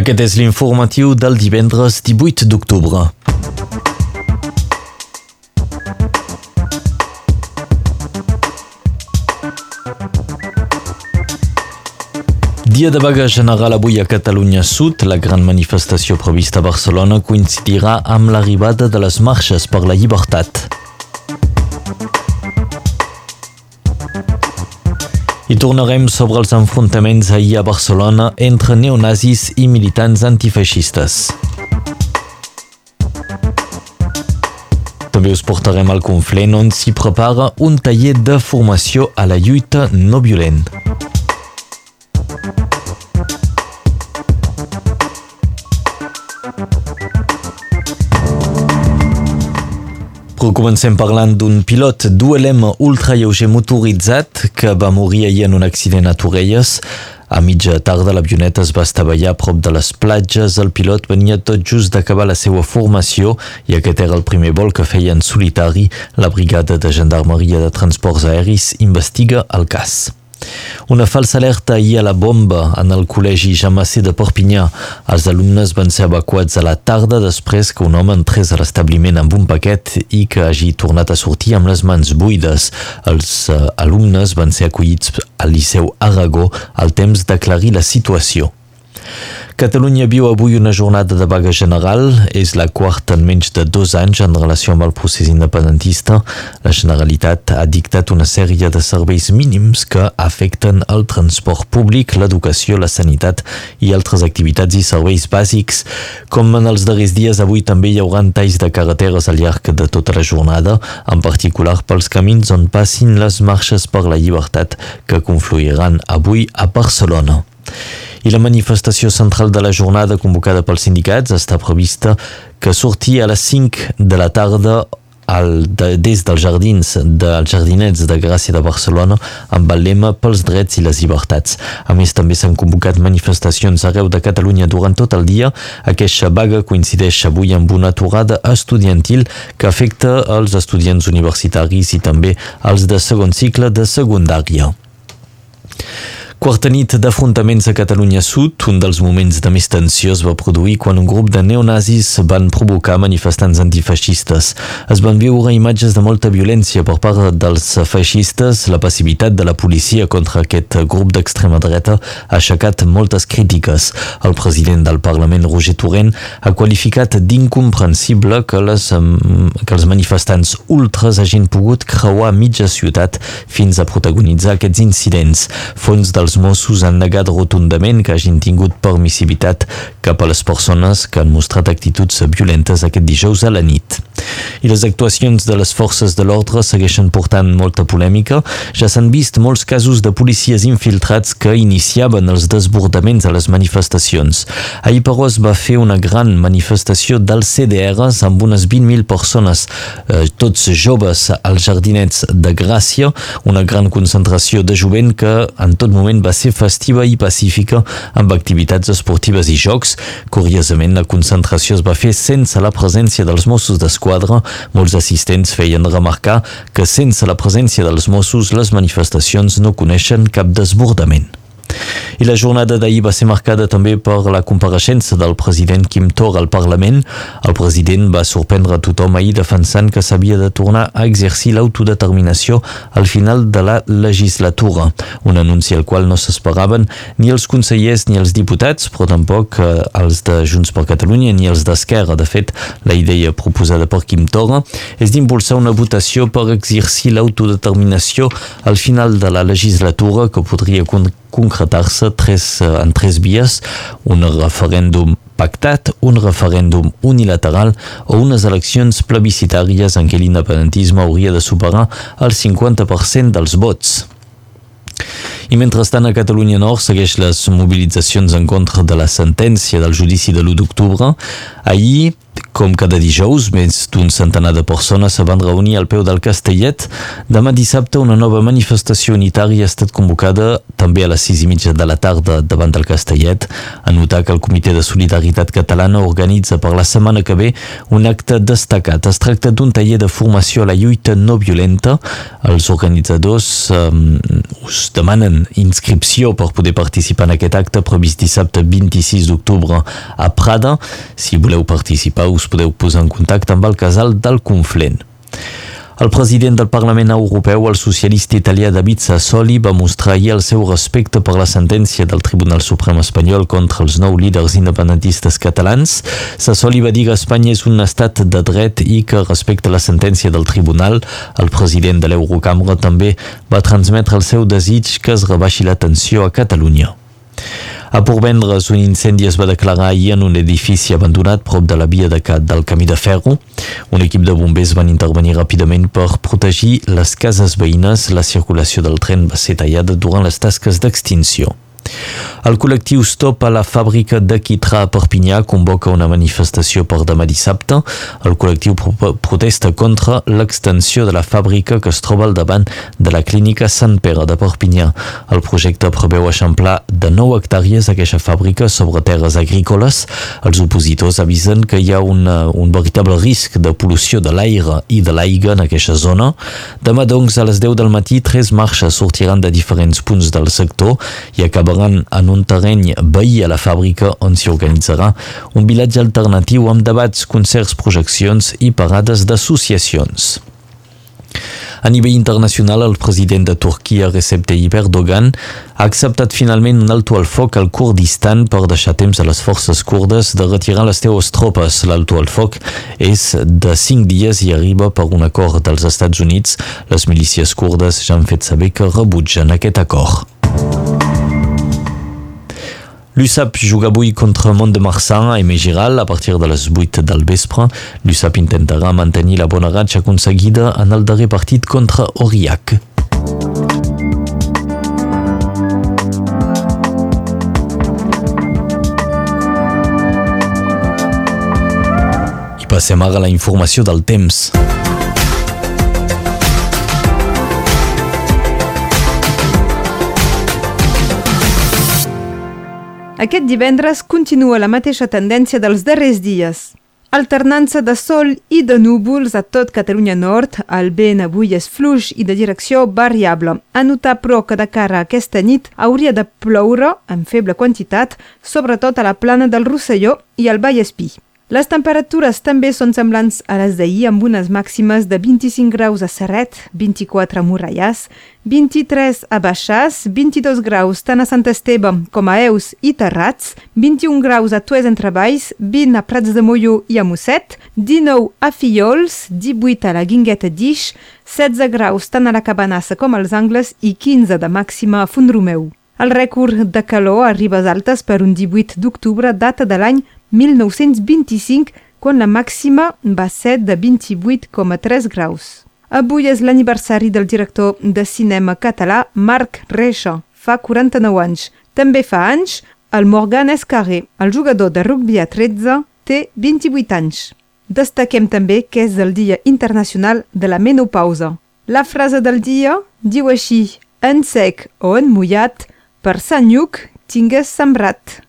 Aquest és l'informatiu del divendres 18 d'octubre. Dia de vaga general avui a Catalunya Sud, la gran manifestació prevista a Barcelona coincidirà amb l'arribada de les marxes per la llibertat. Tornarem sobre els enfrontaments ahir a Barcelona entre neonazis i militants antifeixistes. També us portarem al Conflent on s'hi prepara un taller de formació a la lluita no violent. Comencem parlant d'un pilot d'ULM ultralleuger motoritzat que va morir ahir en un accident a Torelles. A mitja tarda l'avioneta es va estavellar a prop de les platges. El pilot venia tot just d'acabar la seva formació i aquest era el primer vol que feia en solitari. La brigada de gendarmeria de transports aeris investiga el cas. Una falsa alerta ahir a la bomba en el col·legi Jamassé de Perpinyà. Els alumnes van ser evacuats a la tarda després que un home entrés a l'establiment amb un paquet i que hagi tornat a sortir amb les mans buides. Els uh, alumnes van ser acollits al Liceu Aragó al temps d'aclarir la situació. Catalunya viu avui una jornada de vaga general. És la quarta en menys de dos anys en relació amb el procés independentista. La Generalitat ha dictat una sèrie de serveis mínims que afecten el transport públic, l'educació, la sanitat i altres activitats i serveis bàsics. Com en els darrers dies, avui també hi haurà talls de carreteres al llarg de tota la jornada, en particular pels camins on passin les marxes per la llibertat que confluiran avui a Barcelona i la manifestació central de la jornada convocada pels sindicats està prevista que sortia a les 5 de la tarda al, de, des dels jardins dels jardinets de Gràcia de Barcelona amb el lema pels drets i les llibertats. A més, també s'han convocat manifestacions arreu de Catalunya durant tot el dia. Aquesta vaga coincideix avui amb una aturada estudiantil que afecta els estudiants universitaris i també els de segon cicle de secundària. Quarta nit d'afrontaments a Catalunya Sud, un dels moments de més tensió es va produir quan un grup de neonazis van provocar manifestants antifeixistes. Es van viure imatges de molta violència per part dels feixistes. La passivitat de la policia contra aquest grup d'extrema dreta ha aixecat moltes crítiques. El president del Parlament, Roger Torrent, ha qualificat d'incomprensible que, les, que els manifestants ultres hagin pogut creuar mitja ciutat fins a protagonitzar aquests incidents. Fons dels els Mossos han negat rotundament que hagin tingut permissivitat cap a les persones que han mostrat actituds violentes aquest dijous a la nit. I les actuacions de les forces de l'ordre segueixen portant molta polèmica. Ja s'han vist molts casos de policies infiltrats que iniciaven els desbordaments a les manifestacions. Ahir, però, es va fer una gran manifestació dels CDRs amb unes 20.000 persones, eh, tots joves als jardinets de Gràcia, una gran concentració de jovent que en tot moment va ser festiva i pacífica amb activitats esportives i jocs. Curiosament, la concentració es va fer sense la presència dels Mossos d'Esquadra. Molts assistents feien remarcar que sense la presència dels Mossos les manifestacions no coneixen cap desbordament. I la jornada d'ahir va ser marcada també per la compareixença del president Quim Tor al Parlament. El president va sorprendre tothom ahir defensant que s'havia de tornar a exercir l'autodeterminació al final de la legislatura, un anunci al qual no s'esperaven ni els consellers ni els diputats, però tampoc eh, els de Junts per Catalunya ni els d'Esquerra. De fet, la idea proposada per Quim Torra és d'impulsar una votació per exercir l'autodeterminació al final de la legislatura que podria concretar-se tres, eh, en tres vies, un referèndum pactat, un referèndum unilateral o unes eleccions plebiscitàries en què l'independentisme hauria de superar el 50% dels vots. I mentrestant a Catalunya Nord segueix les mobilitzacions en contra de la sentència del judici de l'1 d'octubre. Ahir Com cada dijous, més d'un centenar de persones se van reunir al peu del Castellet. Demà dissabte una nova manifestació unitària ha estat convocada també a les sis i mitja de la tarda davant del Castellet. A notar que el Comitè de Solidaritat Catalana organitza per la setmana que ve un acte destacat. Es tracta d'un taller de formació a la lluita no violenta. Els organitzadors eh, us demanen inscripció per poder participar en aquest acte previst dissabte 26 d'octubre a Prada. Si voleu participar us podeu posar en contacte amb el casal del Conflent. El president del Parlament Europeu, el socialista italià David Sassoli, va mostrar ahir el seu respecte per la sentència del Tribunal Suprem espanyol contra els nou líders independentistes catalans. Sassoli va dir que Espanya és un estat de dret i que respecta la sentència del tribunal. El president de l'Eurocambra també va transmetre el seu desig que es rebaixi la tensió a Catalunya. A Porvendres, un incendi es va declarar ahir en un edifici abandonat prop de la via de Cat del Camí de Ferro. Un equip de bombers van intervenir ràpidament per protegir les cases veïnes. La circulació del tren va ser tallada durant les tasques d'extinció. El col·lectiu Stop a la fàbrica de Quitrà a Perpinyà convoca una manifestació per demà dissabte. El col·lectiu pro protesta contra l'extensió de la fàbrica que es troba al davant de la clínica Sant Pere de Perpinyà. El projecte preveu eixamplar de 9 hectàrees aquesta fàbrica sobre terres agrícoles. Els opositors avisen que hi ha una, un veritable risc de pol·lució de l'aire i de l'aigua en aquesta zona. Demà, doncs, a les 10 del matí, tres marxes sortiran de diferents punts del sector i acabaran en un terreny veí a la fàbrica on s'hi organitzarà un vilatge alternatiu amb debats, concerts, projeccions i parades d'associacions. A nivell internacional, el president de Turquia, Recep Tayyip Erdogan, ha acceptat finalment un alto al foc al Kurdistan per deixar temps a les forces kurdes de retirar les seues tropes. L'alto al foc és de 5 dies i arriba per un acord dels Estats Units. Les milícies kurdes ja han fet saber que rebutgen aquest acord. L'USAP juga avui contra Mont de Marsan a partir de les 8 del vespre. L'USAP intentarà mantenir la bona ratxa aconseguida en el darrer partit contra Oriac. I passem ara a la informació del. Aquest divendres continua la mateixa tendència dels darrers dies. Alternança de sol i de núvols a tot Catalunya Nord, el vent avui és fluix i de direcció variable. A notar, però, que de cara a aquesta nit hauria de ploure en feble quantitat, sobretot a la plana del Rosselló i al Vallespí. Les temperatures també són semblants a les d'ahir amb unes màximes de 25 graus a Serret, 24 a Morallàs, 23 a Baixàs, 22 graus tant a Sant Esteve com a Eus i Terrats, 21 graus a Tues entre Valls, 20 a Prats de Molló i a Mosset, 19 a Fillols, 18 a la Guingueta d'Ix, 16 graus tant a la Cabanassa com als Angles i 15 de màxima a Fondromeu. El rècord de calor a Ribes Altes per un 18 d'octubre data de l'any 1925, quan la màxima va ser de 28,3 graus. Avui és l'aniversari del director de cinema català Marc Reixa, fa 49 anys. També fa anys el Morgan Escarré, el jugador de rugby a 13, té 28 anys. Destaquem també que és el Dia Internacional de la Menopausa. La frase del dia diu així, en sec o en mullat, per Sant Lluc tingues sembrat.